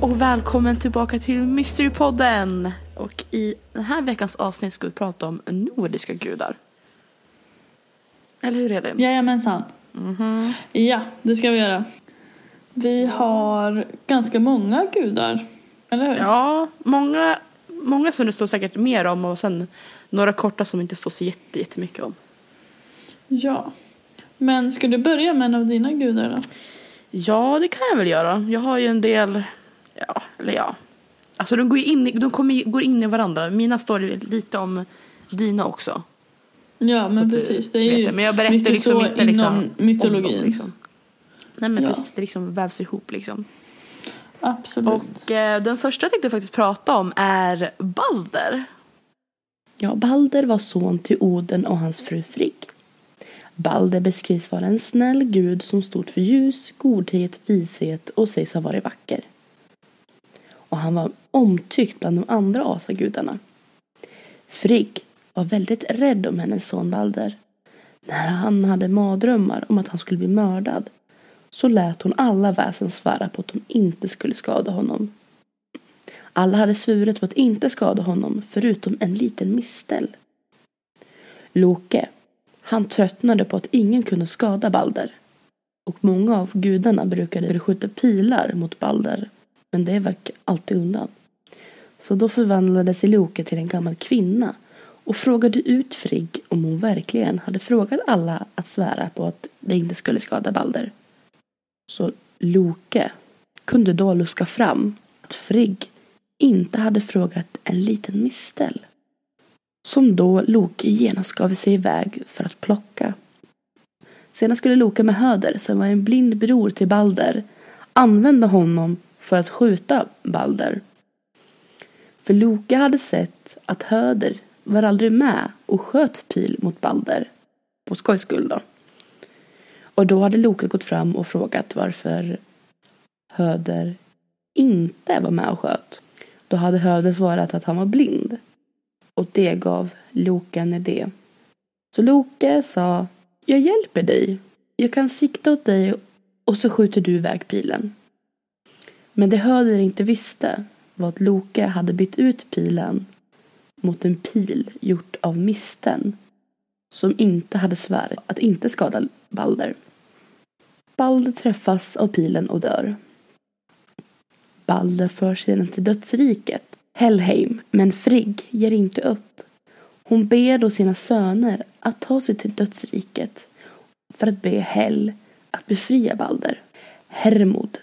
Och välkommen tillbaka till Mysterypodden. Och i den här veckans avsnitt ska vi prata om nordiska gudar. Eller hur Elin? Jajamensan. Mhm. Ja, det ska vi göra. Vi har ganska många gudar, eller hur? Ja, många, många som det står säkert mer om och sen några korta som inte står så jätte, jättemycket om. Ja. Men ska du börja med en av dina gudar då? Ja, det kan jag väl göra. Jag har ju en del, ja, eller ja. Alltså de går in, i- de kommer, går in i varandra. Mina står ju lite om dina också. Ja, Så men du precis. Det är ju det. Men jag berättar mycket liksom så inte liksom mytologin. om dem, liksom. Nej men Ja. precis, det liksom vävs ihop liksom. Absolut. Och eh, den första jag tänkte faktiskt prata om är Balder. Ja, Balder var son till Oden och hans fru Frigg. Balder beskrivs vara en snäll gud som stod för ljus, godhet, vishet och sägs ha varit vacker. Och han var omtyckt bland de andra asagudarna. Frigg var väldigt rädd om hennes son Balder. När han hade mardrömmar om att han skulle bli mördad så lät hon alla väsen svära på att de inte skulle skada honom. Alla hade svurit på att inte skada honom förutom en liten mistel. Loke, han tröttnade på att ingen kunde skada Balder. Och många av gudarna brukade skjuta pilar mot Balder, men det vek alltid undan. Så då förvandlade sig Loke till en gammal kvinna och frågade ut Frigg om hon verkligen hade frågat alla att svära på att det inte skulle skada Balder. Så Loke kunde då luska fram att Frigg inte hade frågat en liten mistel. Som då Loke genast gav sig iväg för att plocka. Sedan skulle Loke med Höder, som var en blind bror till Balder, använda honom för att skjuta Balder. För Loke hade sett att Höder var aldrig med och sköt pil mot Balder. På skojs skull då. Och då hade Loke gått fram och frågat varför Höder inte var med och sköt. Då hade Höder svarat att han var blind. Och det gav Loke en idé. Så Loke sa Jag hjälper dig. Jag kan sikta åt dig och så skjuter du iväg pilen. Men det Höder inte visste var att Loke hade bytt ut pilen mot en pil gjort av misten som inte hade svärt att inte skada Balder. Balder träffas av pilen och dör. Balder förs sedan till dödsriket, Helheim, men Frigg ger inte upp. Hon ber då sina söner att ta sig till dödsriket för att be Hel att befria Balder. Hermod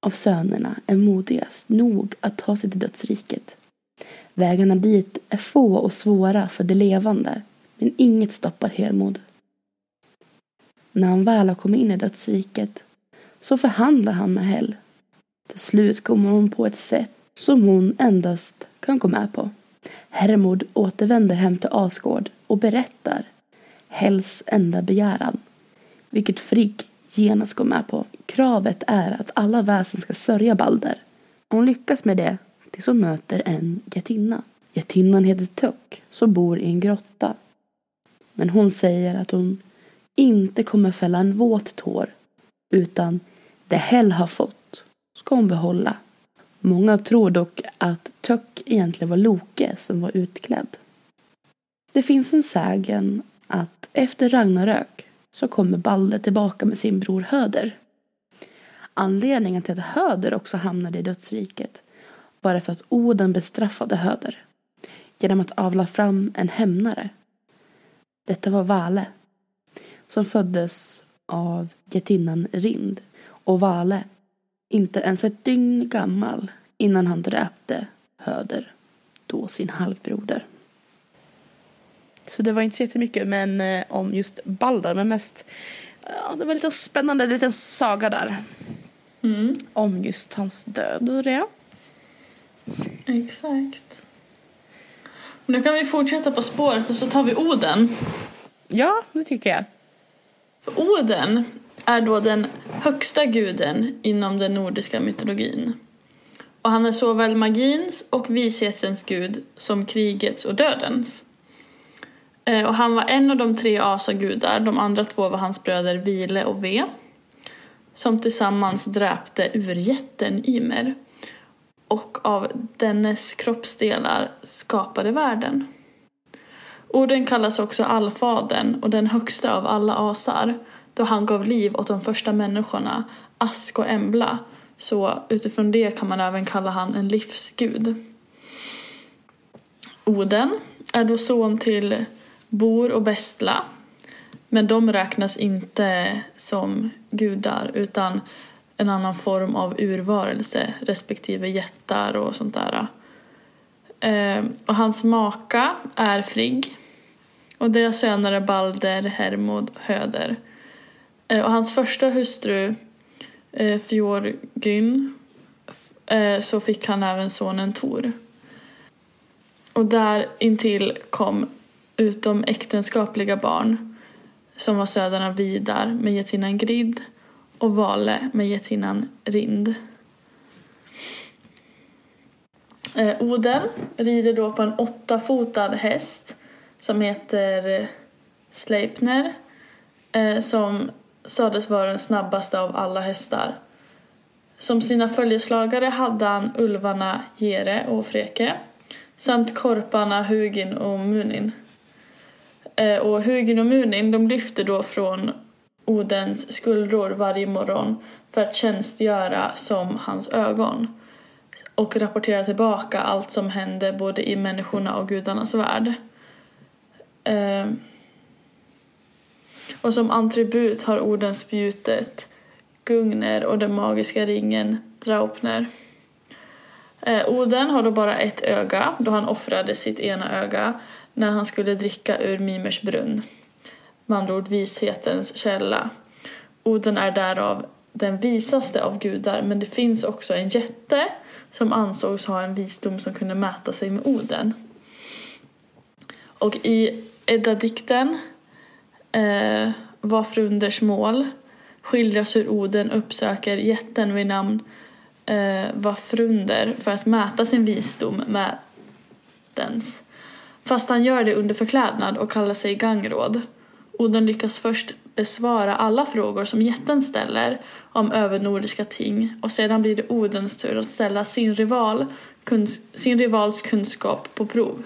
av sönerna är modigast nog att ta sig till dödsriket. Vägarna dit är få och svåra för de levande, men inget stoppar Hermod. När han väl har kommit in i dödsriket så förhandlar han med Hell. Till slut kommer hon på ett sätt som hon endast kan gå med på. Hermod återvänder hem till Asgård och berättar Hells enda begäran, vilket Frigg genast går med på. Kravet är att alla väsen ska sörja Balder. Hon lyckas med det tills hon möter en jättinna. Jättinnan heter Tök som bor i en grotta. Men hon säger att hon inte kommer fälla en våt tår utan det Hell har fått ska hon behålla. Många tror dock att Tök egentligen var Loke som var utklädd. Det finns en sägen att efter Ragnarök så kommer Balder tillbaka med sin bror Höder. Anledningen till att Höder också hamnade i dödsriket var för att Oden bestraffade Höder genom att avla fram en hämnare. Detta var Vale som föddes av jättinnan Rind och Vale inte ens ett dygn gammal innan han dräpte Höder, då sin halvbroder. Så det var inte så jättemycket men, eh, om just Balder, men mest ja, det var lite spännande liten saga där Mm, om just hans död och det. exakt. Nu kan vi fortsätta på spåret och så tar vi Oden. Ja, det tycker jag. För Oden är då den högsta guden inom den nordiska mytologin. Och han är såväl magins och vishetens gud som krigets och dödens. Eh, och han var en av de tre asagudar, de andra två var hans bröder Vile och Ve. som tillsammans dräpte urjätten Ymer och av dennes kroppsdelar skapade världen. Orden kallas också allfadern och den högsta av alla asar då han gav liv åt de första människorna, Ask och Embla. Så utifrån det kan man även kalla han en livsgud. Oden är då son till Bor och Bestla. Men de räknas inte som gudar utan en annan form av urvarelse respektive jättar och sånt där. Ehm, och hans maka är Frigg och deras söner är Balder, Hermod, Höder. Ehm, och hans första hustru eh, Fjorgyn eh, så fick han även sonen Tor. Och där intill kom utom äktenskapliga barn som var söderna Vidar med getinnan Grid och Vale med getinnan Rind. Eh, Oden rider då på en åttafotad häst som heter Sleipner eh, som sades vara den snabbaste av alla hästar. Som sina följeslagare hade han ulvarna Gere och Freke samt korparna Hugin och Munin. Eh, och Hugin och Munin de lyfter då från Odens skuldror varje morgon för att tjänstgöra som hans ögon och rapportera tillbaka allt som hände både i människorna och gudarnas värld. Eh, och som attribut har Oden spjutet, Gungner och den magiska ringen Draupner. Eh, Oden har då bara ett öga då han offrade sitt ena öga när han skulle dricka ur Mimers brunn. Med andra ord vishetens källa. Oden är därav den visaste av gudar men det finns också en jätte som ansågs ha en visdom som kunde mäta sig med Oden. Och i Edda-dikten eh, Vafrunders mål skildras hur Oden uppsöker jätten vid namn eh, Vafrunder för att mäta sin visdom med dens. Fast han gör det under förklädnad och kallar sig Gangråd. Oden lyckas först besvara alla frågor som jätten ställer om övernordiska ting och sedan blir det Odens tur att ställa sin, rival, kuns sin rivals kunskap på prov.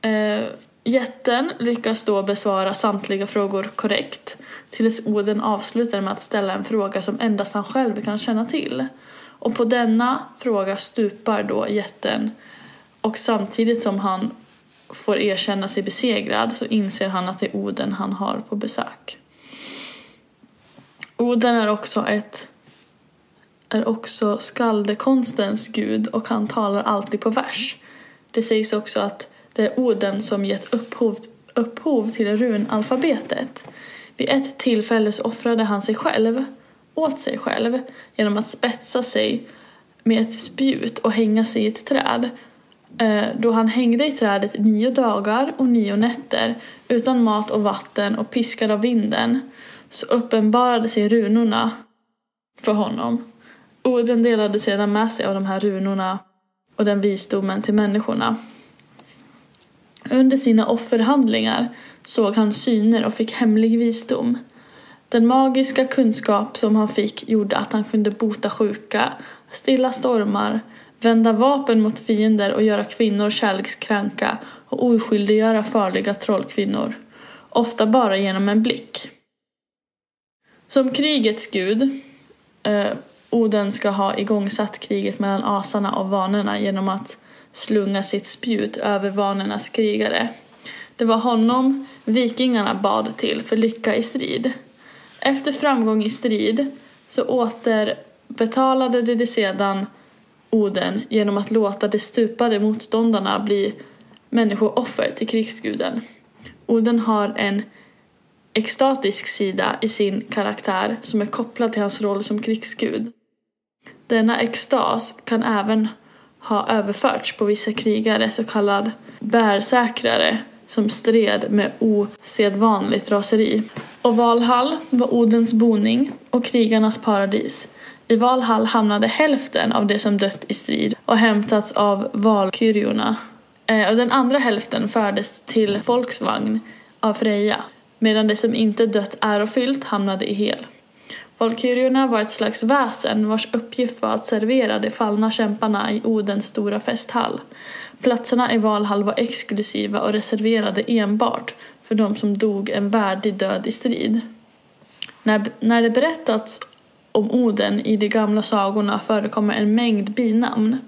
Eh, jätten lyckas då besvara samtliga frågor korrekt tills Oden avslutar med att ställa en fråga som endast han själv kan känna till. Och på denna fråga stupar då jätten och samtidigt som han får erkänna sig besegrad så inser han att det är Oden han har på besök. Oden är också ett är också skaldekonstens gud och han talar alltid på vers. Det sägs också att det är Oden som gett upphov, upphov till runalfabetet. Vid ett tillfälle så offrade han sig själv, åt sig själv, genom att spetsa sig med ett spjut och hänga sig i ett träd. Eh, då han hängde i trädet nio dagar och nio nätter utan mat och vatten och piskad av vinden så uppenbarade sig runorna för honom. Oden delade sedan med sig av de här runorna och den visdomen till människorna. Under sina offerhandlingar såg han syner och fick hemlig visdom. Den magiska kunskap som han fick gjorde att han kunde bota sjuka, stilla stormar, vända vapen mot fiender och göra kvinnor kärlekskranka och oskyldiggöra farliga trollkvinnor. Ofta bara genom en blick. Som krigets gud, eh, Oden ska ha igångsatt kriget mellan asarna och vanerna genom att slunga sitt spjut över vanernas krigare. Det var honom vikingarna bad till för lycka i strid. Efter framgång i strid så återbetalade de sedan Oden genom att låta de stupade motståndarna bli människooffer till krigsguden. Oden har en extatisk sida i sin karaktär som är kopplad till hans roll som krigsgud. Denna extas kan även ha överförts på vissa krigare, så kallad bärsäkrare, som stred med osedvanligt raseri. Och Valhall var Odens boning och krigarnas paradis. I Valhall hamnade hälften av de som dött i strid och hämtats av valkyriorna. Eh, och den andra hälften fördes till folksvagn av Freja, medan de som inte dött ärofyllt hamnade i Hel. Valkyriorna var ett slags väsen vars uppgift var att servera de fallna kämparna i Odens stora festhall. Platserna i Valhall var exklusiva och reserverade enbart för de som dog en värdig död i strid. När, när det berättats om Oden i de gamla sagorna förekommer en mängd binamn,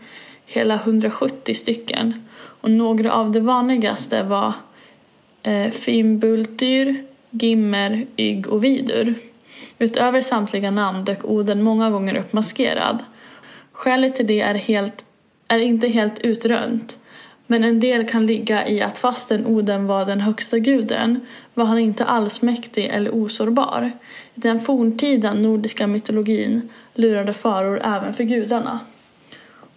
hela 170 stycken, och några av de vanligaste var eh, Fimbultyr, Gimmer, Ygg och Vidur. Utöver samtliga namn dök Oden många gånger upp maskerad. Skälet till det är, helt, är inte helt utrönt. Men en del kan ligga i att fastän Oden var den högsta guden var han inte allsmäktig eller osårbar. I den forntida nordiska mytologin lurade faror även för gudarna.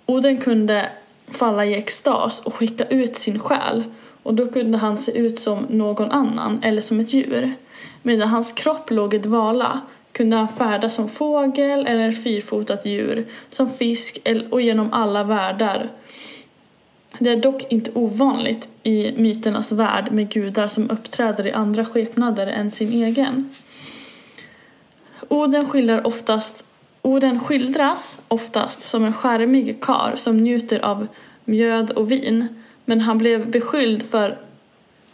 Oden kunde falla i extas och skicka ut sin själ och då kunde han se ut som någon annan eller som ett djur. Medan hans kropp låg i dvala kunde han färdas som fågel eller fyrfotat djur, som fisk och genom alla världar. Det är dock inte ovanligt i myternas värld med gudar som uppträder i andra skepnader än sin egen. Oden skildrar oftast Oden skildras oftast som en skärmig kar som njuter av mjöd och vin men han blev beskylld för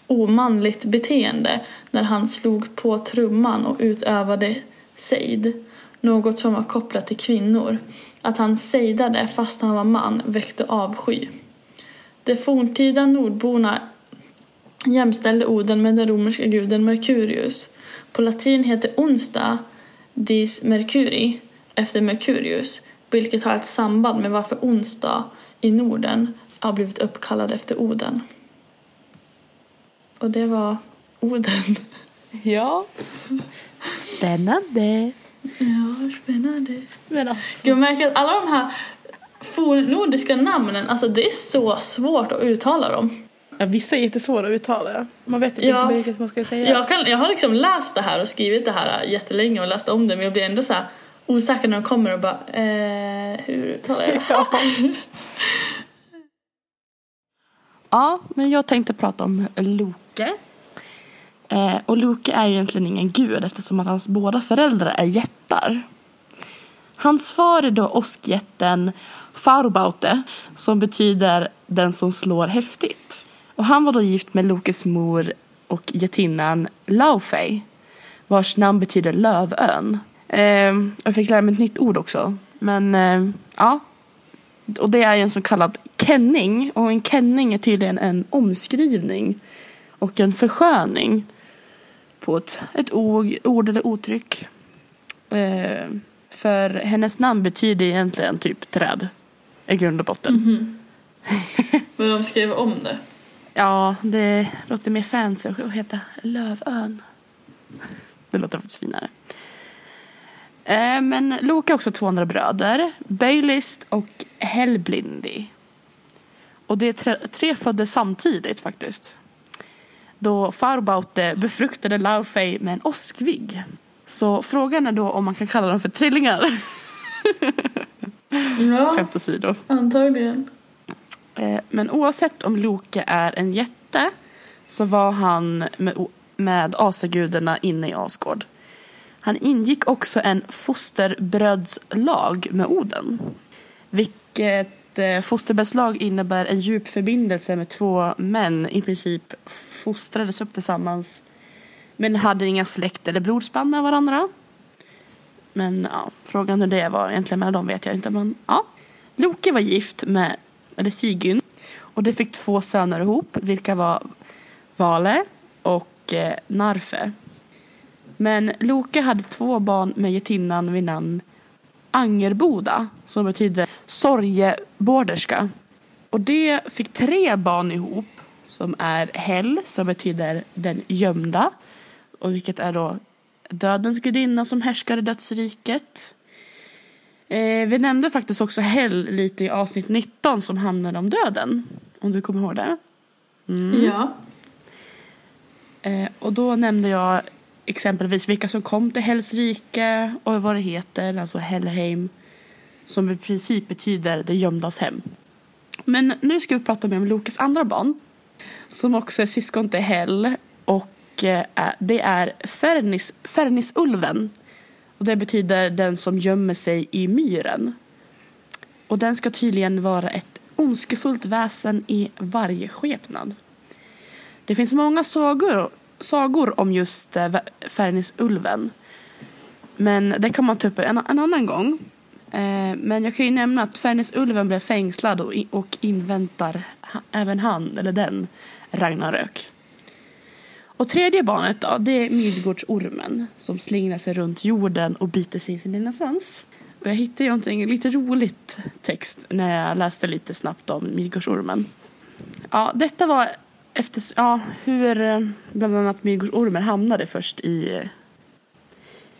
omanligt beteende när han slog på trumman och utövade sejd, något som var kopplat till kvinnor. Att han sejdade fast han var man väckte avsky. De forntida nordborna jämställde Oden med den romerska guden Merkurius. På latin heter onsdag dis Mercuri efter Merkurius, vilket har ett samband med varför onsdag i Norden har blivit uppkallad efter Oden. Och det var Oden. Ja. Spännande. Ja, spännande. Men alltså. Jag märker att alla de här fornnordiska namnen, alltså det är så svårt att uttala dem. Ja, vissa är jättesvåra att uttala. Man vet inte Ja, vilket man ska säga. Jag, kan, jag har liksom läst det här och skrivit det här jättelänge och läst om det men jag blir ändå så här osäker när de kommer och bara eh, hur uttalar jag det här? Ja, men jag tänkte prata om Loke. Eh, och Loke är ju egentligen ingen gud eftersom att hans båda föräldrar är jättar. Hans far är då åskjätten Farbaute som betyder den som slår häftigt. Och han var då gift med Lokes mor och jättinnan Laufey vars namn betyder Lövön. Eh, jag fick lära mig ett nytt ord också. Men eh, ja, och det är ju en så kallad kenning. Och en kenning är tydligen en omskrivning och en försköning på ett, ett ord, ord eller uttryck. Eh, för hennes namn betyder egentligen typ träd i grund och botten. Mhm. Men de skrev om det. Ja, det låter mer fancy att heta Lövön. Det låter faktiskt finare. Eh, Men Loke har också två andra bröder, Baelist och Helblindi. Och det är tre, tre föddes samtidigt faktiskt. Då Farbaute befruktade Laufey med en åskvigg. Så frågan är då om man kan kalla dem för trillingar. Ja, Skämt åsido. antagligen. Eh, Men oavsett om Loke är en jätte så var han med, med asagudarna inne i Asgård. Han ingick också en fosterbrödslag med Oden. Vilket eh, fosterbrödslag innebär en djup förbindelse med två män i princip fostrades upp tillsammans men hade inga släkt eller blodsband med varandra. Men ja, frågan hur det var egentligen mellan dem vet jag inte. Men ja. Loke var gift med eller Sigyn och de fick två söner ihop vilka var Vale och eh, Narfe. Men Loke hade två barn med getinnan vid namn Angerboda som betyder sorgebåderska. Och det fick tre barn ihop som är Hell som betyder den gömda och vilket är då dödens gudinna som härskar i dödsriket. Eh, vi nämnde faktiskt också Hell lite i avsnitt 19 som handlade om döden. Om du kommer ihåg det? Ja. Eh, och då nämnde jag exempelvis vilka som kom till Hells rike och vad det heter, alltså Helheim. Som i princip betyder det gömdas hem. Men nu ska vi prata mer om Lokes andra barn. Som också är syskon till Hell. Och Eh, det är Fernis, Fernisulven. Och det betyder den som gömmer sig i myren. Och den ska tydligen vara ett ondskefullt väsen i varje skepnad. Det finns många sagor, sagor om just eh, Fernisulven. Men det kan man ta upp en, en annan gång. Eh, men jag kan ju nämna att Fernisulven blev fängslad och inväntar även han, eller den, Ragnarök. Och tredje barnet då, det är Midgårdsormen som slingrar sig runt jorden och biter sig i sin lilla svans. Och jag hittade ju någonting lite roligt text när jag läste lite snabbt om Midgårdsormen. Ja, detta var efter, ja, hur eh, bland annat Midgårdsormen hamnade först i,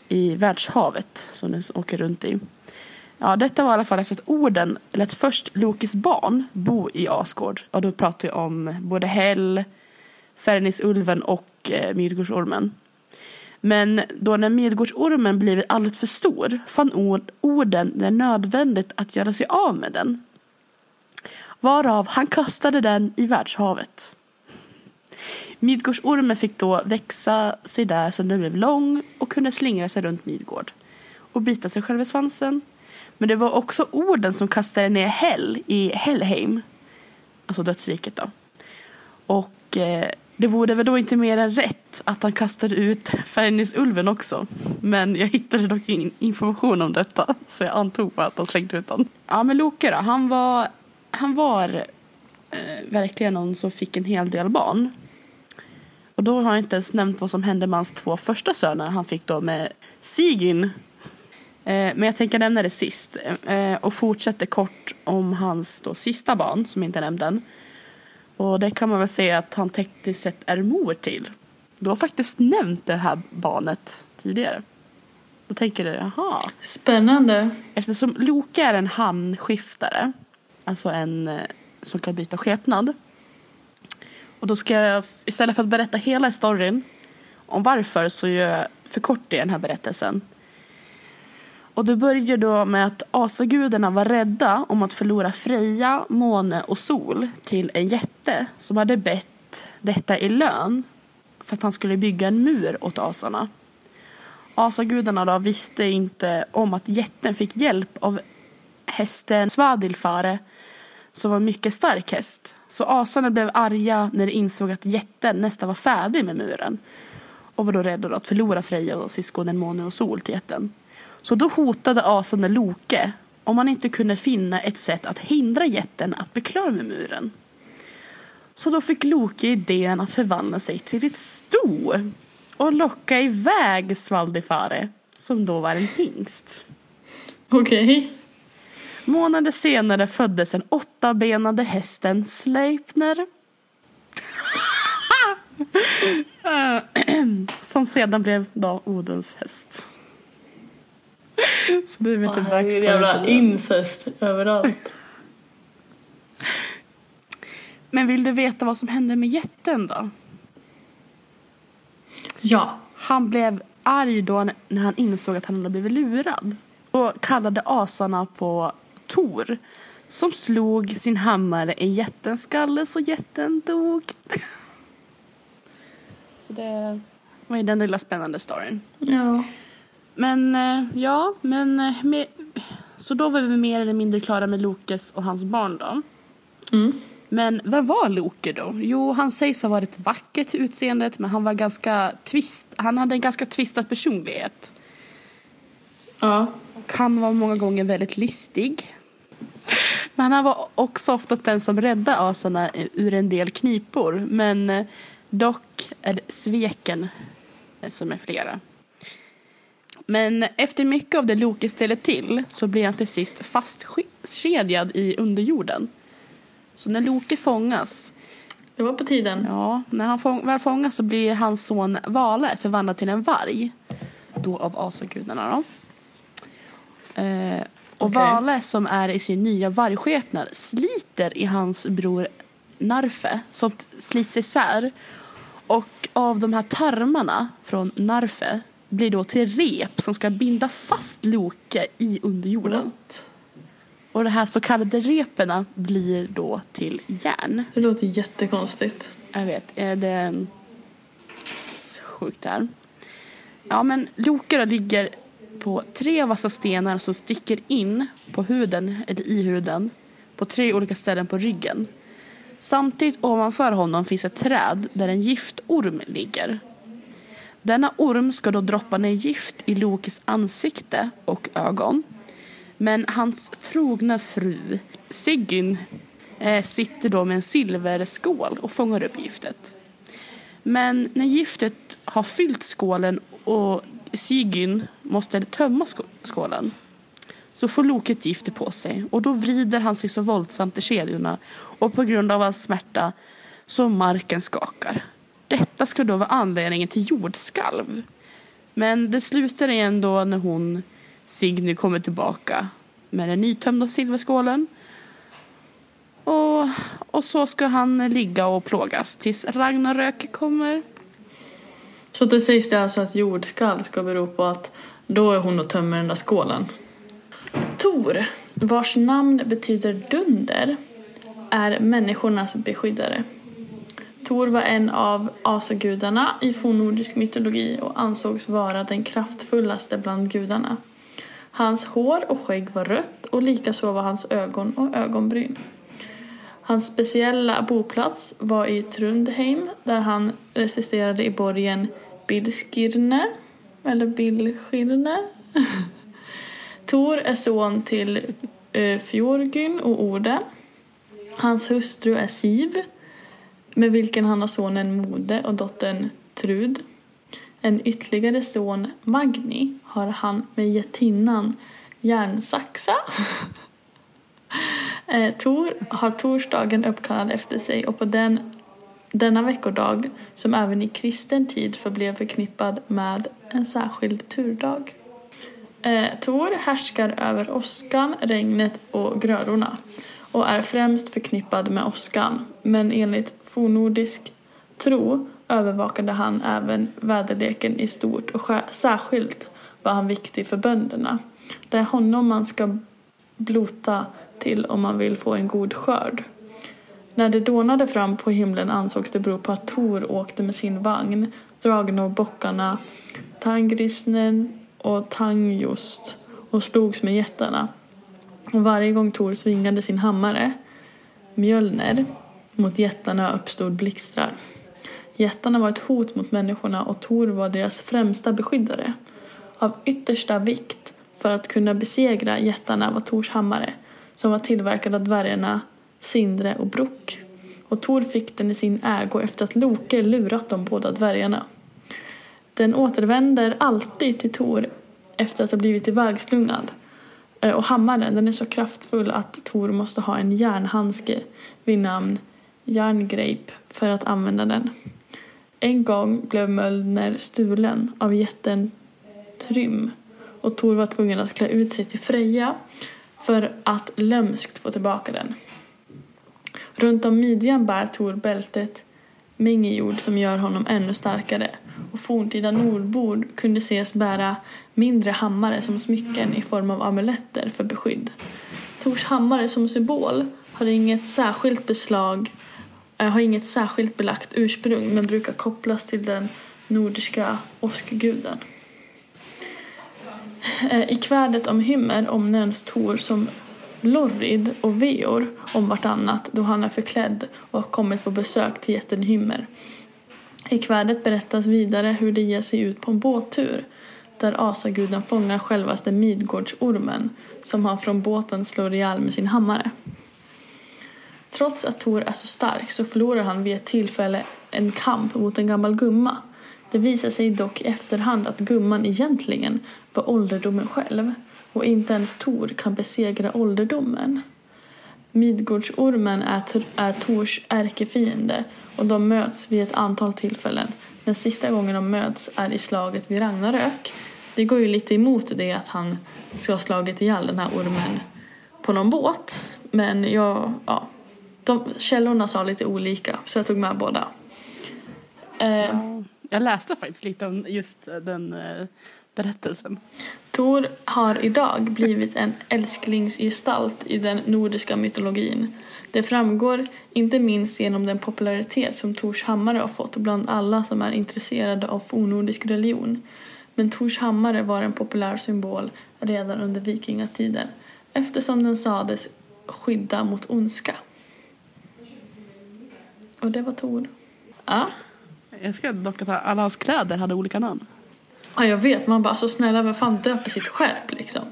i världshavet som den åker runt i. Ja, detta var i alla fall efter att orden lät först Lokes barn bo i Asgård. Och då pratar jag om både Hell, Färnisulven och eh, Midgårdsormen. Men då när Midgårdsormen blivit alldeles för stor fann orden det nödvändigt att göra sig av med den. Varav han kastade den i världshavet. Midgårdsormen fick då växa sig där så den blev lång och kunde slingra sig runt Midgård och bita sig själv i svansen. Men det var också orden som kastade ner Hell i Hellheim, alltså dödsriket då. Och eh, det vore väl då inte mer än rätt att han kastade ut Färnisulven också. Men jag hittade dock ingen information om detta så jag antog bara att han slängde ut den. Ja men Loke då, han var, han var eh, verkligen någon som fick en hel del barn. Och då har jag inte ens nämnt vad som hände med hans två första söner han fick då med Sigyn. Eh, men jag tänker nämna det sist eh, och fortsätter kort om hans då sista barn som inte nämnde än. Och det kan man väl säga att han tekniskt sett är mor till. Du har faktiskt nämnt det här barnet tidigare. Då tänker du, jaha. Spännande. Eftersom Loke är en hamnskiftare, alltså en eh, som kan byta skepnad. Och då ska jag, istället för att berätta hela storyn om varför, så förkortar jag den här berättelsen. Och det börjar då med att asagudarna var rädda om att förlora Freja, måne och sol till en jätte som hade bett detta i lön för att han skulle bygga en mur åt asarna. Asagudarna då visste inte om att jätten fick hjälp av hästen Svadilfare som var en mycket stark häst. Så asarna blev arga när de insåg att jätten nästan var färdig med muren och var då rädda att förlora Freja och syskonen Måne och Sol till jätten. Så då hotade asande Loke om han inte kunde finna ett sätt att hindra jätten att bli klar med muren. Så då fick Loke idén att förvandla sig till ett sto och locka iväg Svaldifare, som då var en hingst. Okej. Okay. Månader senare föddes den åttabenade hästen Sleipner. som sedan blev då Odens häst. Så det är lite backstory. Jävla incest överallt. Men vill du veta vad som hände med jätten då? Ja. Han blev arg då när han insåg att han hade blivit lurad. Och kallade asarna på Tor. Som slog sin hammare i jättens skalle så jätten dog. så det var ju den lilla spännande storyn. Ja. Men eh, ja, men eh, med, så då var vi mer eller mindre klara med Lokes och hans barn då. Mm. Men vad var Loke då? Jo, han sägs ha varit vacker till utseendet men han var ganska twist, han hade en ganska twistad personlighet. Ja. Och han var många gånger väldigt listig. Men han var också ofta den som räddade asarna ur en del knipor. Men eh, dock är det sveken som är flera. Men efter mycket av det Loke ställer till så blir han till sist fastkedjad i underjorden. Så när Loke fångas det var på tiden. Ja, när han fång väl fångas så blir hans son Vale förvandlad till en varg. Då av asagudarna då. Eh, och okay. Vale som är i sin nya vargskepnad sliter i hans bror Narfe som slits isär. Och av de här tarmarna från Narfe blir då till rep som ska binda fast Loke i underjorden. What? Och de här så kallade reperna blir då till järn. Det låter jättekonstigt. Jag vet, är det sjukt här. Ja men Loke ligger på tre vassa stenar som sticker in på huden, eller i huden, på tre olika ställen på ryggen. Samtidigt ovanför honom finns ett träd där en giftorm ligger. Denna orm ska då droppa ner gift i Lokes ansikte och ögon. Men hans trogna fru Sigyn eh, sitter då med en silverskål och fångar upp giftet. Men när giftet har fyllt skålen och Sigyn måste tömma skålen så får Loket giftet på sig och då vrider han sig så våldsamt i kedjorna och på grund av hans smärta så marken skakar. Detta ska då vara anledningen till jordskalv. Men det slutar igen då när hon, Signy, kommer tillbaka med den nytömda silverskålen. Och, och så ska han ligga och plågas tills Ragnarök kommer. Så då sägs det alltså att jordskalv ska bero på att då är hon och tömmer den där skålen? Tor, vars namn betyder dunder, är människornas beskyddare. Tor var en av asagudarna i fornnordisk mytologi och ansågs vara den kraftfullaste bland gudarna. Hans hår och skägg var rött och likaså var hans ögon och ögonbryn. Hans speciella boplats var i Trundheim där han resisterade i borgen Bilskirne, eller Bilskirne. Tor är son till eh, Fjorgyn och Orden. Hans hustru är Siv med vilken han har sonen Mode och dottern Trud. En ytterligare son, Magni, har han med jättinnan Järnsaxa. eh, Tor har torsdagen uppkallad efter sig och på den, denna veckodag, som även i kristen tid förblev förknippad med en särskild turdag. Eh, Tor härskar över åskan, regnet och grödorna och är främst förknippad med åskan men enligt fornnordisk tro övervakade han även väderleken i stort och särskilt var han viktig för bönderna. Det är honom man ska blota till om man vill få en god skörd. När det dånade fram på himlen ansågs det bero på att Tor åkte med sin vagn dragen av bockarna Tangrisnen och Tangjust och slogs med jättarna. Och varje gång Tor svingade sin hammare, Mjölner, mot jättarna uppstod blixtrar. Jättarna var ett hot mot människorna och Tor var deras främsta beskyddare. Av yttersta vikt för att kunna besegra jättarna var Tors hammare som var tillverkad av dvärgarna Sindre och Brok. Och Tor fick den i sin ägo efter att Loke lurat de båda dvärgarna. Den återvänder alltid till Tor efter att ha blivit ivägslungad Eh, och hammaren den är så kraftfull att Tor måste ha en järnhandske vid namn Järngreip för att använda den. En gång blev Mölner stulen av jätten Trym och Tor var tvungen att klä ut sig till Freja för att lömskt få tillbaka den. Runt om midjan bär Tor bältet Mingejord som gör honom ännu starkare och forntida nordbor kunde ses bära mindre hammare som smycken i form av amuletter för beskydd. Tors hammare som symbol har inget särskilt beslag eh, har inget särskilt belagt ursprung men brukar kopplas till den nordiska åskguden. Eh, I kvädet om Hymmer omnämns Tor som Lorrid och Veor om vartannat då han är förklädd och har kommit på besök till jätten Hymmer. I kvädet berättas vidare hur det ger sig ut på en båttur där asaguden fångar självaste Midgårdsormen som han från båten slår ihjäl med sin hammare. Trots att Tor är så stark så förlorar han vid ett tillfälle en kamp mot en gammal gumma. Det visar sig dock i efterhand att gumman egentligen var ålderdomen själv och inte ens Tor kan besegra ålderdomen. Midgårdsormen är, är Tors ärkefiende och de möts vid ett antal tillfällen. Den sista gången de möts är i slaget vid Ragnarök. Det går ju lite emot det att han ska ha slagit ihjäl den här ormen på någon båt. Men jag, ja, de, källorna sa lite olika så jag tog med båda. Eh, jag läste faktiskt lite om just den eh, berättelsen. Tor har idag blivit en älsklingsgestalt i den nordiska mytologin. Det framgår inte minst genom den popularitet som Tors hammare har fått bland alla som är intresserade av fornnordisk religion. men Tors hammare var en populär symbol redan under vikingatiden eftersom den sades skydda mot ondska. Och det var Tor. Ja. Jag ska dock att alla hans kläder hade olika namn ja, jag vet. Man bara, alltså snälla, vem fan döper sitt skärp liksom?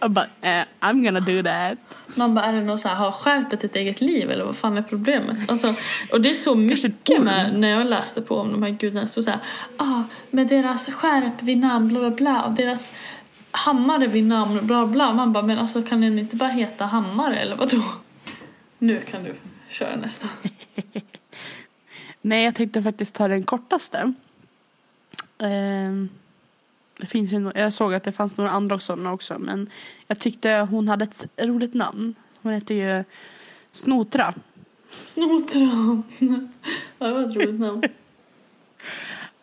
Jag bara, eh, I'm gonna do that. Man bara, är det något så här, har skärpet ett eget liv eller vad fan är problemet? Alltså, och det är så mycket med, när jag läste på om de här gudarna, så så här, ah, med deras skärp vid namn, bla bla bla, och deras hammare vid namn, bla bla. Man bara, men alltså kan den inte bara heta hammare eller vadå? Nu kan du köra nästa. Nej, jag tänkte faktiskt ta den kortaste. Ehm, det finns ju, jag såg att det fanns några andra sådana också, men jag tyckte hon hade ett roligt namn. Hon heter ju Snotra. Snotran. ja, det var ett roligt namn.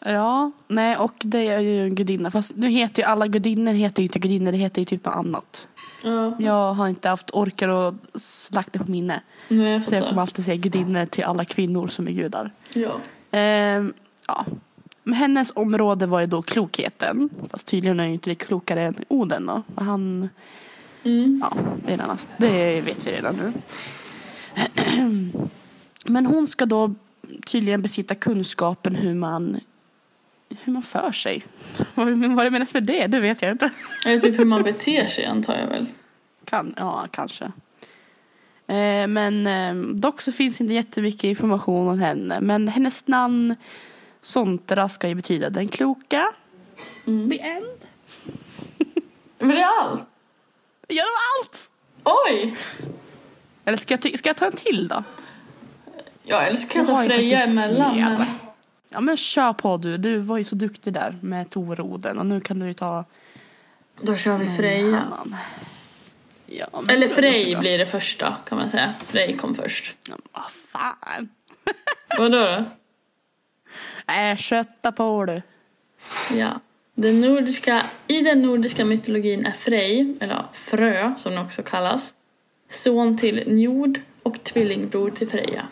Ja, nej, och det är ju en gudinna. Fast nu heter ju alla gudinnor heter ju inte gudinnor, det heter ju typ något annat. Ja, Jag har inte haft orkar och slakt det på minne. nej, jag Så jag kommer alltid säga gudinnor till alla kvinnor som är gudar. Ja. Ehm, ja. Men hennes område var ju då klokheten. Fast tydligen är ju inte det klokare än Oden då. Han, Mm. ja, redan, det vet vi redan nu. Men hon ska då tydligen besitta kunskapen hur man, hur man för sig. Vad vad det menas med det, det vet jag inte. Eller typ hur man beter sig antar jag väl. Kan, ja, kanske. Eh, men eh, dock så finns inte jättemycket information om henne. Men hennes namn Sontra ska ju betyda den kloka. Mm. The end. Men det är allt. Ja, det var allt! Oj! Eller ska jag, ska jag ta en till då? Ja, eller så kan jag Jag ta Freja emellan. med. Men... Ja men kör på du. Du var ju så duktig där med Toroden och nu kan du ju ta Då kör vi Freja. annan. Ja, Eller Frej blir det första kan man säga. Frej kom först. Ja, Vad fan. Vadå då? Äh, kötta på du. Ja. Den nordiska, I den nordiska mytologin är Frej, eller Frö som den också kallas, son till Njord och tvillingbror till Freja.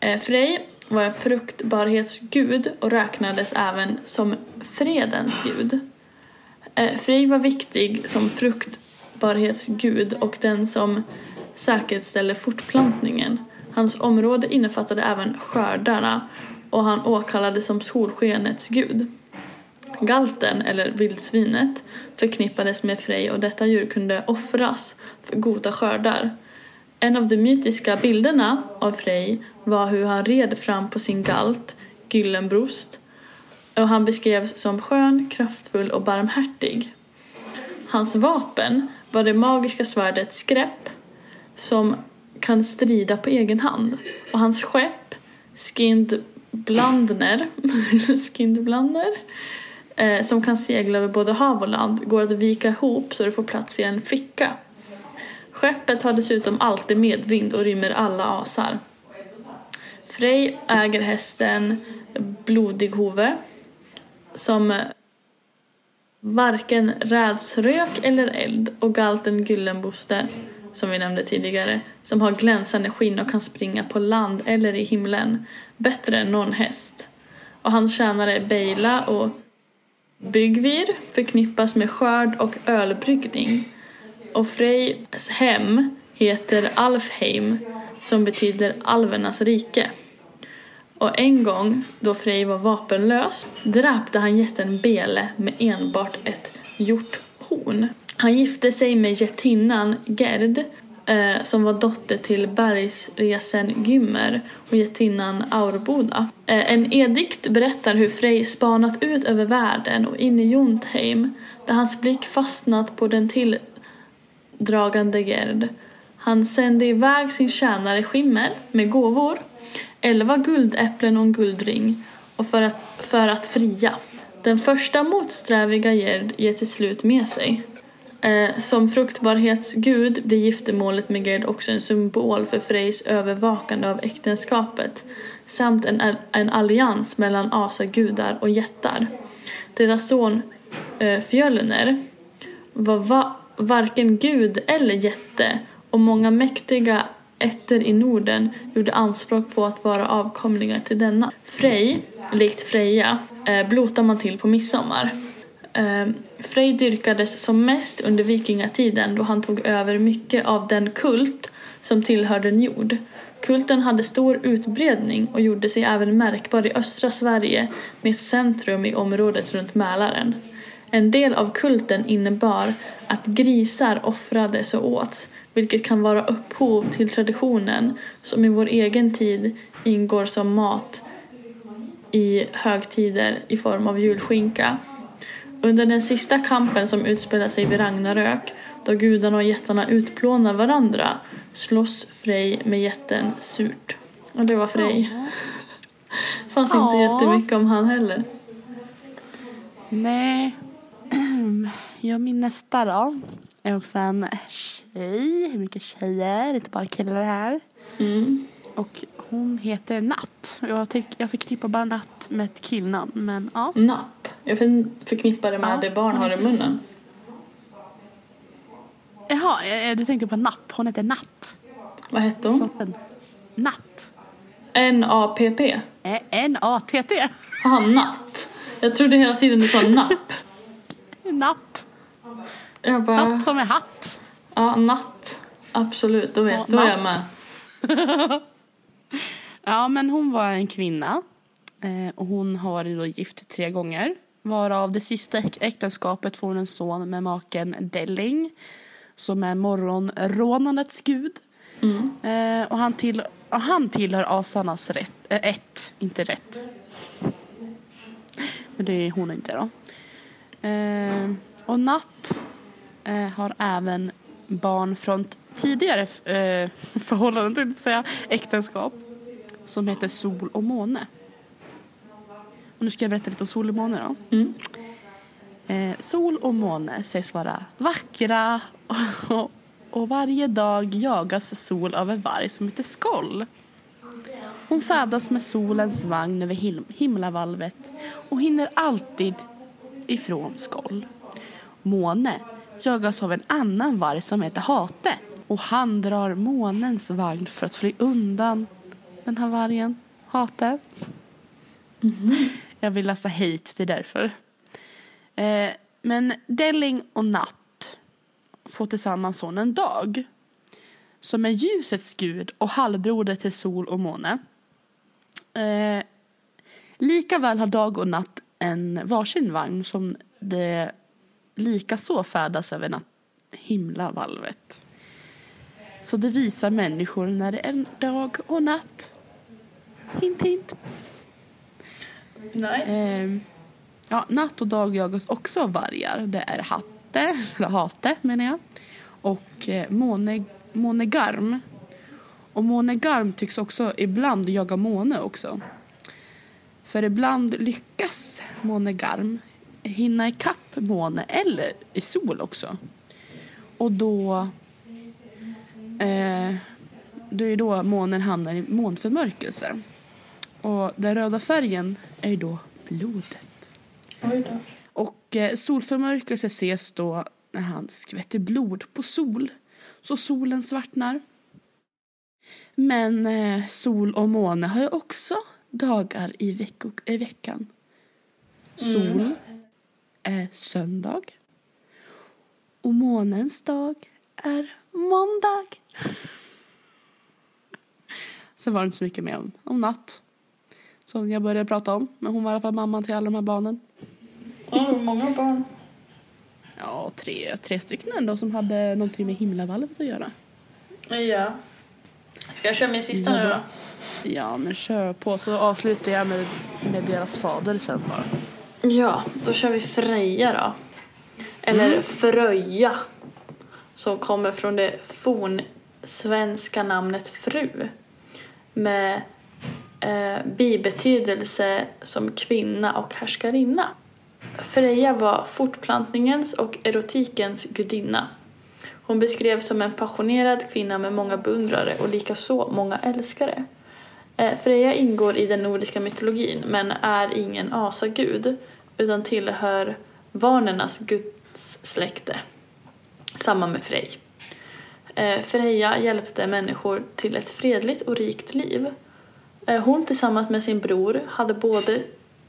Eh, Frej var en fruktbarhetsgud och räknades även som fredens gud. Eh, Frej var viktig som fruktbarhetsgud och den som säkerställde fortplantningen. Hans område innefattade även skördarna och han åkallades som solskenets gud. Galten, eller vildsvinet, förknippades med Frej och detta djur kunde offras för goda skördar. En av de mytiska bilderna av Frej var hur han red fram på sin galt, Gyllenbrost, och han beskrevs som skön, kraftfull och barmhärtig. Hans vapen var det magiska svärdet Skräpp som kan strida på egen hand och hans skepp Skind Blandner, Skindblandner eh, som kan segla över både hav och land går att vika ihop så det får plats i en ficka. Skeppet har dessutom alltid medvind och rymmer alla asar. Frej äger hästen Blodighove som eh, varken räds rök eller eld och galten Gyllenboste som vi nämnde tidigare som har glänsande skinn och kan springa på land eller i himlen bättre än någon häst. Och hans tjänare Beila och Byggvir förknippas med skörd och ölbryggning. Och Frejs hem heter Alfheim som betyder alvernas rike. Och en gång då Frej var vapenlös dräpte han jätten Bele med enbart ett hjorthorn. Han gifte sig med jättinnan Gerd eh, som var dotter till bergsresen Gymmer och jättinnan Aurboda. Eh, en edikt berättar hur Frej spanat ut över världen och in i Jontheim där hans blick fastnat på den tilldragande Gerd. Han sände iväg sin tjänare Skimmer med gåvor, elva guldäpplen och en guldring och för att, för att fria. Den första motsträviga Gerd ger till slut med sig. Eh, som fruktbarhetsgud blir giftermålet med Gerd också en symbol för Frejs övervakande av äktenskapet samt en, en allians mellan asagudar och jättar. Deras son eh, Fjölner var va- varken gud eller jätte och många mäktiga ätter i Norden gjorde anspråk på att vara avkomlingar till denna. Frej likt Freja, eh, blotar man till på midsommar. Eh, Frej dyrkades som mest under vikingatiden då han tog över mycket av den kult som tillhörde Njord. Kulten hade stor utbredning och gjorde sig även märkbar i östra Sverige med centrum i området runt Mälaren. En del av kulten innebar att grisar offrades och åts, vilket kan vara upphov till traditionen som i vår egen tid ingår som mat i högtider i form av julskinka. Under den sista kampen som utspelar sig vid Ragnarök, då gudarna och jättarna utplånar varandra, slåss Frej med jätten Surt. Och det var Frej. Fanns inte Ja. jättemycket om han heller. Nej. Ja, min nästa då är också en tjej. Hur mycket tjejer, inte bara killar här. Mm. Och hon heter Natt. Jag, tyck, jag förknippar bara Natt med ett killnamn. Men ja. Napp. Jag för- förknippar det med Ja. det barn har i munnen. Jaha, eh, du tänkte på Napp. Hon heter Natt. Vad hette hon? Som en Natt. N-A-P-P. Eh, N-A-T-T. Jaha, natt. Jag trodde hela tiden du sa napp. Natt. Jag bara, Natt som är hatt. ja, natt. Absolut, då vet Ja, då är jag med. Ja, men hon var en kvinna. Eh, och hon har då gift tre gånger. Varav det sista äk- äktenskapet får hon en son med maken Delling. Som är morgonrånandets gud. Eh, och han, till, och han tillhör asarnas rätt, eh, ett, inte rätt. Men det är hon inte då. Eh, och Natt eh, har även barn från tidigare eh, förhållanden, tänkte säga, äktenskap. Som heter Sol och måne. Och nu ska jag berätta lite om sol och måne då. Mm. Eh, sol och måne sägs vara vackra och, och varje dag jagas sol av en varg som heter Skoll. Hon färdas med solens vagn över him- himlavalvet och hinner alltid ifrån Skoll. Måne jagas av en annan varg som heter Hate och han drar månens vagn för att fly undan den här vargen, Hate. Jag vill läsa hate, det är därför. Eh, men Delling och Natt får tillsammans sonen Dag som är ljusets gud och halvbroder till sol och måne. Eh, Likaväl har Dag och Natt en varsin vagn som det lika så färdas över natt, himlavalvet. Så det visar människor när det är dag och natt. Hint, hint. Nice. Ehm, ja, natt och dag jagas också av vargar. Det är hatte, eller hate menar jag, och eh, måne, månegarm. Och månegarm tycks också ibland jaga måne också. För ibland lyckas månegarm hinna ikapp måne eller i sol också. Och då... Eh, då är då månen hamnar i månförmörkelse. Och den röda färgen är ju då blodet. Och eh, solförmörkelse ses då när han skvätter blod på sol. Så solen svartnar. Men eh, sol och måne har ju också dagar i, vecko, i veckan. Sol är söndag. Och månens dag är måndag. Sen var det inte så mycket mer om, om natt. Som jag började prata om. Men hon var i alla fall mamman till alla de här barnen. Ja, många barn. Ja, tre, tre stycken ändå som hade någonting med himlavalvet att göra. Ja. Ska jag köra min sista Ja, nu då-? Ja, men kör på så avslutar jag med, med deras fader sen bara. Ja, då kör vi Freja då. Eller Fröja. Som kommer från det fornsvenska namnet fru. Med eh, bibetydelse som kvinna och härskarinna. Freja var fortplantningens och erotikens gudinna. Hon beskrevs som en passionerad kvinna med många beundrare och likaså många älskare. Eh, Freja ingår i den nordiska mytologin men är ingen asagud utan tillhör vanernas gudssläkte. Samma med Frej. Eh, Freja hjälpte människor till ett fredligt och rikt liv. Eh, hon tillsammans med sin bror hade både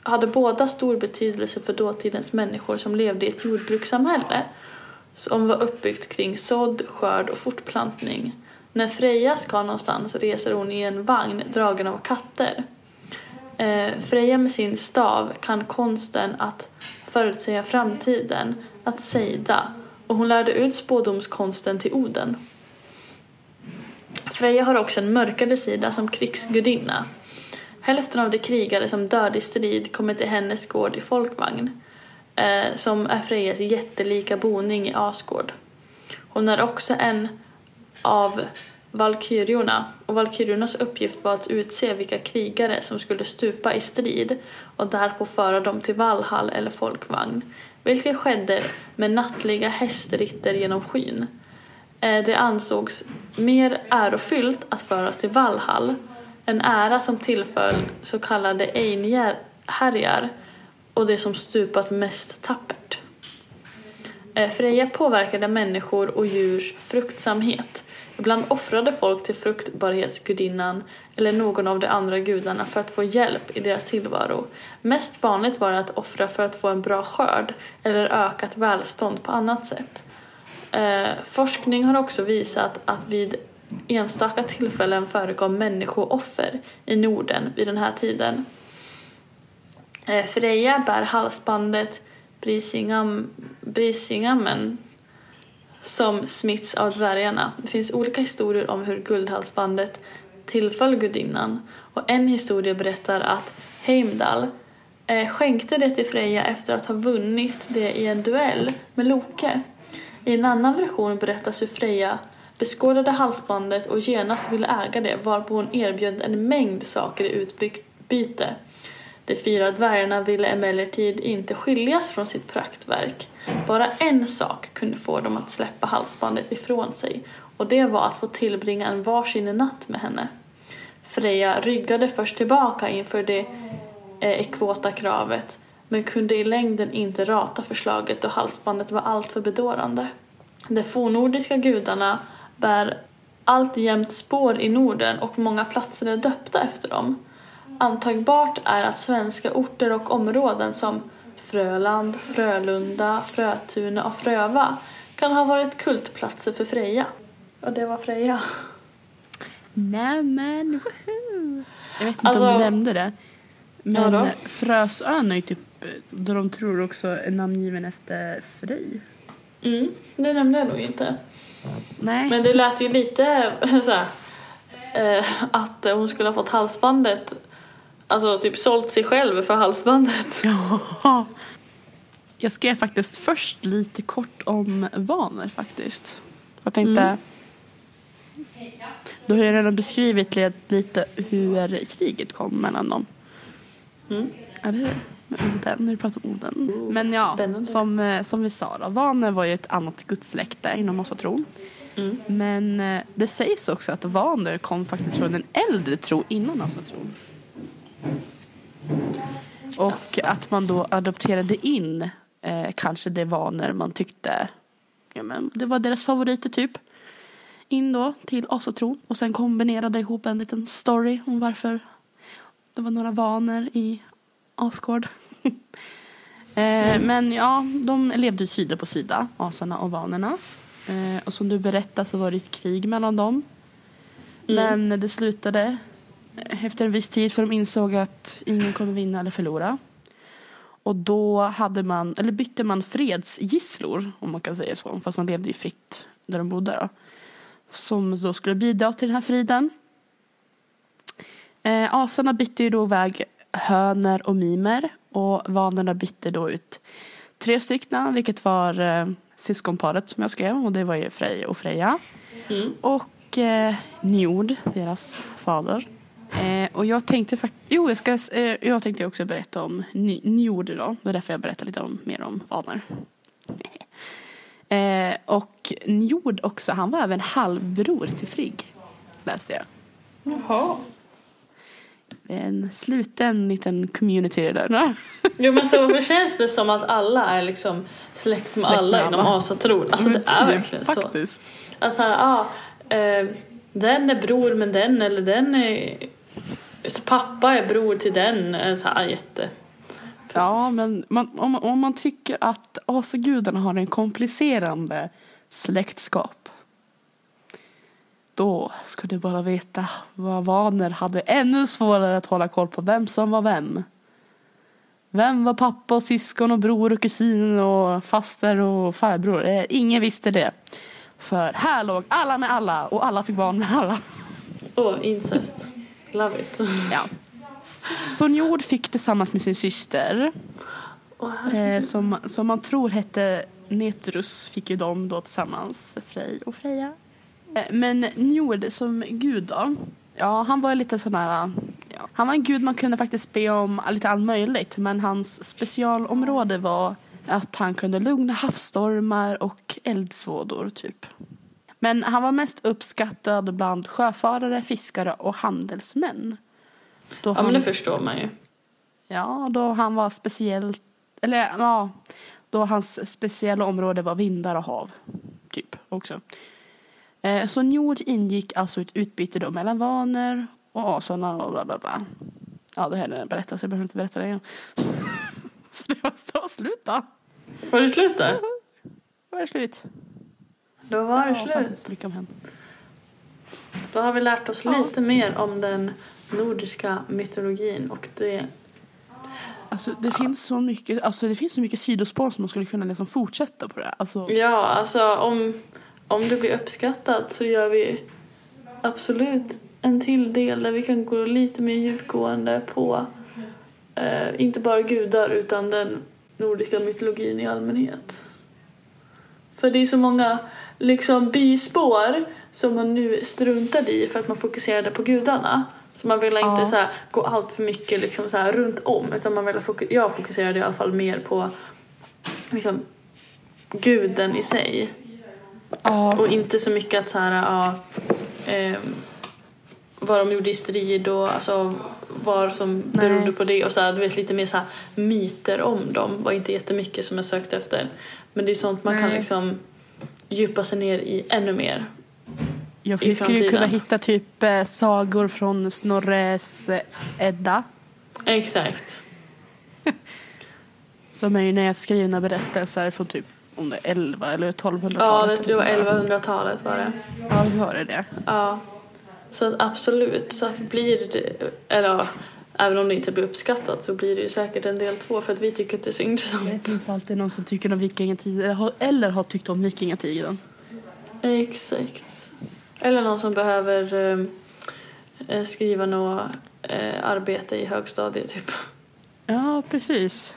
hade båda stor betydelse för dåtidens människor som levde i ett jordbrukssamhälle som var uppbyggt kring sådd, skörd och fortplantning. När Freja ska någonstans reser hon i en vagn dragen av katter. Eh, Freja med sin stav kan konsten att förutsäga framtiden, att sejda och hon lärde ut spådomskonsten till Oden. Freja har också en mörkare sida som krigsgudinna. Hälften av de krigare som dör i strid kommer till hennes gård i folkvagn, eh, som är Frejas jättelika boning i Asgård. Hon är också en av valkyriorna och valkyriornas uppgift var att utse vilka krigare som skulle stupa i strid och därpå föra dem till Valhall eller folkvagn, vilket skedde med nattliga hästritter genom skyn. Eh, det ansågs mer ärofyllt att föras till Valhall, en ära som tillföll så kallade Einherjar och det som stupat mest tappert. Eh, Freja påverkade människor och djurs fruktsamhet. Ibland offrade folk till fruktbarhetsgudinnan eller någon av de andra gudarna för att få hjälp i deras tillvaro. Mest vanligt var det att offra för att få en bra skörd eller ökat välstånd på annat sätt. Eh, forskning har också visat att vid enstaka tillfällen förekom människooffer i Norden vid den här tiden. Eh, Freja bär halsbandet Brisingam, Brisingamen som smitts av dvärgarna. Det finns olika historier om hur guldhalsbandet tillföll gudinnan och en historia berättar att Heimdall eh, skänkte det till Freja efter att ha vunnit det i en duell med Loke. I en annan version berättas hur Freja beskådade halsbandet och genast ville äga det varpå hon erbjöd en mängd saker i utbyte. De fyra dvärgarna ville emellertid inte skiljas från sitt praktverk. Bara en sak kunde få dem att släppa halsbandet ifrån sig och det var att få tillbringa en varsin natt med henne. Freja ryggade först tillbaka inför det eh, ekvota kravet men kunde i längden inte rata förslaget och halsbandet var alltför bedårande. De fornordiska gudarna bär alltjämt spår i Norden och många platser är döpta efter dem. Antagbart är att svenska orter och områden som Fröland, Frölunda, Frötuna och Fröva kan ha varit kultplatser för Freja. Och det var Freja. Nämen, woho! Jag vet inte Alltså- om du nämnde det. Men Ja. Frösön är ju typ, då de tror också är namngiven efter Frej. Mm, det nämnde jag nog inte. Nej. Men det lät ju lite så här, eh, att hon skulle ha fått halsbandet, alltså typ sålt sig själv för halsbandet. Ja. Jag skrev faktiskt först lite kort om vanor faktiskt. Jag tänkte... Mm. Då har jag redan beskrivit li- lite hur kriget kom mellan dem. Mm. Eller hur? Med Oden, vi pratar om Oden. Oh, Men ja, spännande. som, eh, som vi sa då. Vaner var ju ett annat gudssläkte inom asatron. Mm. Men eh, det sägs också att vaner kom faktiskt från en äldre tro innan asatron. Och att man då adopterade in eh, kanske de vanor man tyckte ja, men det var deras favoriter typ. In då till asatron och sen kombinerade ihop en liten story om varför det var några vanor i Asgård. eh, men ja, de levde ju sida på sida, asarna och vanorna. Eh, och som du berättade så var det ett krig mellan dem. Mm. Men det slutade efter en viss tid för de insåg att ingen kommer vinna eller förlora. Och då hade man, eller bytte man fredsgisslor, om man kan säga så, fast de levde ju fritt där de bodde. Då, som då skulle bidra till den här friden. Eh, asarna bytte ju då iväg hönor och mimer och vanorna bytte då ut tre stycken, vilket var eh, syskonparet som jag skrev och det var ju Frej och Freja. Mm. Och eh, Njord, deras fader. Eh, och jag tänkte faktiskt, jo jag, ska, eh, jag tänkte också berätta om Ny- Njord idag. Det är därför jag berättar lite om, mer om vanor. eh, och Njord också, han var även halvbror till Frigg. Läste jag. Jaha. En sluten liten community det där. Jo men så varför känns det som att alla är liksom släkt med Släkt alla med inom asatron? Alltså det är verkligen så. typ. Att så här, ah, den är bror med den eller den är... Pappa är bror till den. Så här, jätte... Ja, men man, om, om man tycker att asagudarna har en komplicerande släktskap då ska du bara veta vad Vaner hade ännu svårare att hålla koll på vem som var vem. Vem var pappa och syskon och bror och kusin och faster och farbror? Eh, ingen visste det. För här låg alla med alla och alla fick barn med alla. Åh, oh, incest. Love it. Ja. Så Njord fick tillsammans med sin syster Oh, eh, som, som man tror hette Netrus fick ju de då tillsammans, Frej och Freja. Eh, men Njord som gud då, ja han var lite sån här, ja, han var en gud man kunde faktiskt be om lite allt möjligt men hans specialområde var att han kunde lugna havsstormar och eldsvådor typ. Men han var mest uppskattad bland sjöfarare, fiskare och handelsmän. Då ja men det förstår man ju. Ja, då han var speciellt, eller ja, då hans speciella område var vindar och hav. Typ också. Eh, så Njord ingick alltså ett utbyte då mellan vaner och asarna och bla bla bla. Ja, det här är en berättelse, jag behöver inte berätta det igen. så det var slut då. Var det slut där? Var det slut? Då var det ja, slut. Mycket om henne. Då har vi lärt oss ja. lite mer om den nordiska mytologin och det Alltså det, ja. finns så mycket, alltså det finns så mycket sidospår som man skulle kunna liksom fortsätta på det. Alltså... Ja, alltså om, om det blir uppskattat så gör vi absolut en till del där vi kan gå lite mer djupgående på eh, inte bara gudar utan den nordiska mytologin i allmänhet. För det är så många liksom bispår som man nu struntar i för att man fokuserade på gudarna. Så man vill inte ja. så här, gå allt för mycket liksom så här, runt om utan man vill fokus jag fokuserade i alla fall mer på liksom, guden i sig. Ja. Och inte så mycket att så här, ja, eh, vad de gjorde i strid och alltså, vad som Nej. berodde på det och så här, du vet lite mer så myter om dem var inte jättemycket som jag sökte efter. Men det är sånt man Nej. kan liksom djupa sig ner i ännu mer. Ja, vi skulle ju kunna hitta typ eh, sagor från Snorres eh, Edda. Exakt. Som är ju nedskrivna berättelser från typ om det är 11 eller 1200-talet. Ja, det tror jag 1100-talet var det. Ja, det var det det. Ja. Så att absolut, så att blir det, eller även om det inte blir uppskattat så blir det ju säkert en del två för att vi tycker att det är så intressant. Det finns alltid någon som tycker om vikingatiden eller har, tyckt om vikingatiden. Exakt. Eller någon som behöver eh, skriva något eh, arbete i högstadiet typ. Ja, precis.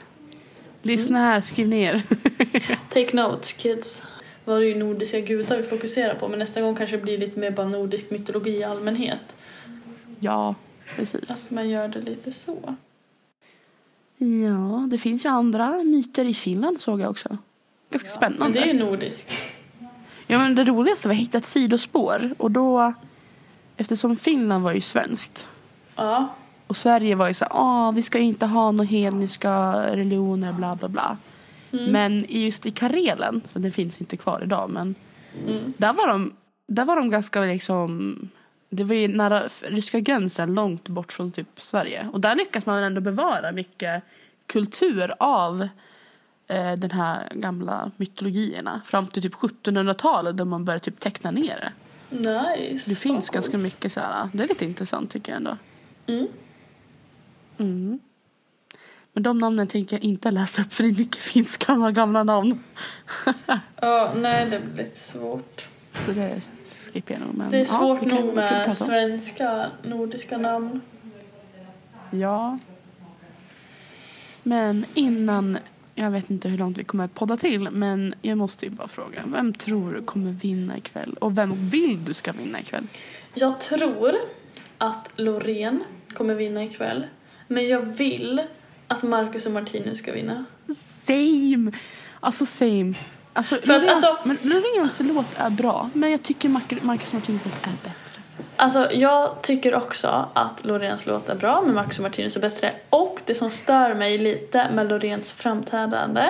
Lyssna mm. här, skriv ner. Take notes kids. Var det ju nordiska gudar vi fokuserar på men nästa gång kanske det blir lite mer bara nordisk mytologi i allmänhet. Ja, precis. Att man gör det lite så. Ja, det finns ju andra myter i Finland såg jag också. Ganska ja, spännande. Men det är ju nordiskt. Ja, men det roligaste var att hitta ett sidospår. Och då, eftersom Finland var ju svenskt. Ja. Och Sverige var ju så ah, vi ska inte ha några hedniska religioner, bla bla bla. Mm. Men just i Karelen, för det finns inte kvar idag, men mm. där, var de, där var de ganska liksom det var ju nära ryska gränsen, långt bort från typ Sverige. Och där lyckas man ändå bevara mycket kultur av eh, den här gamla mytologierna. Fram till typ 1700-talet då man började typ teckna ner det. Nice. Det finns oh, ganska mycket så här. Det är lite intressant tycker jag ändå. Mm. Mm. Men de namnen tänker jag inte läsa upp för det är mycket finska gamla namn. Ja, nej det blir lite svårt. Så det skippar jag nog. Men, det är svårt ja, nog med svenska, nordiska namn. Ja. Men innan, jag vet inte hur långt vi kommer podda till, men jag måste ju bara fråga. Vem tror du kommer vinna ikväll? Och vem vill du ska vinna ikväll? Jag tror att Loreen kommer vinna ikväll. Men jag vill att Marcus och Martinus ska vinna. Same! Alltså same. Alltså, För Loreens, alltså, men Loreens låt är bra, men jag tycker Marcus Martinus är bättre. Alltså jag tycker också att Loreens låt är bra, men Marcus Martinus är bättre. Och det som stör mig lite med Loreens framträdande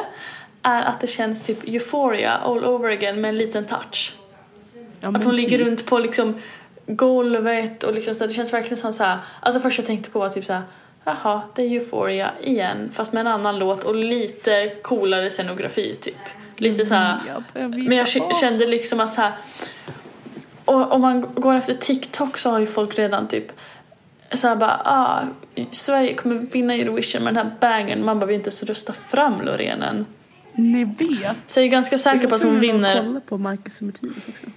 är att det känns typ euphoria all over again med en liten touch. Ja, att hon typ. ligger runt på liksom golvet och liksom så, det känns verkligen som så här, alltså först jag tänkte på var typ så här, jaha, det är Euphoria igen fast med en annan låt och lite coolare scenografi typ. Lite så här, men jag kände liksom att så här, och om man går efter TikTok så har ju folk redan typ så här bara, ah, Sverige kommer vinna Eurovision med den här bangen. Man bara vill inte ens rösta fram Loreen Ni vet. Så jag är ganska säker på att hon vinner. Jag kolla på Marcus Martinus också.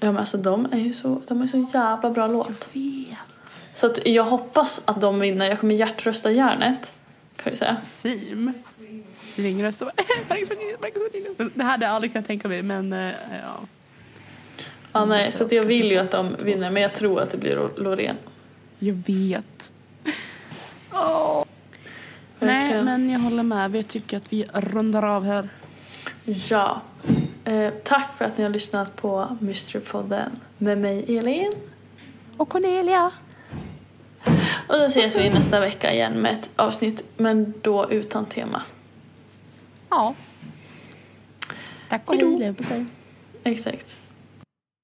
Ja men alltså de är ju så, de är så jävla bra låt. Vet. Så att jag hoppas att de vinner. Jag kommer hjärtrösta järnet. Kan vi säga. Sim. Ringer bara och Martinus. Det hade jag aldrig kunnat tänka mig men eh, ja. Ja, nej, så jag vill ju att de vinner men jag tror att det blir Loreen. Jag vet. Åh. Nej men jag håller med. Jag tycker att vi rundar av här. Ja. Eh, tack för att ni har lyssnat på Mysterypodden med mig Elin. Och Cornelia. Och då ses vi nästa vecka igen med ett avsnitt men då utan tema. Ja. Tack och hej, på sig. Exakt.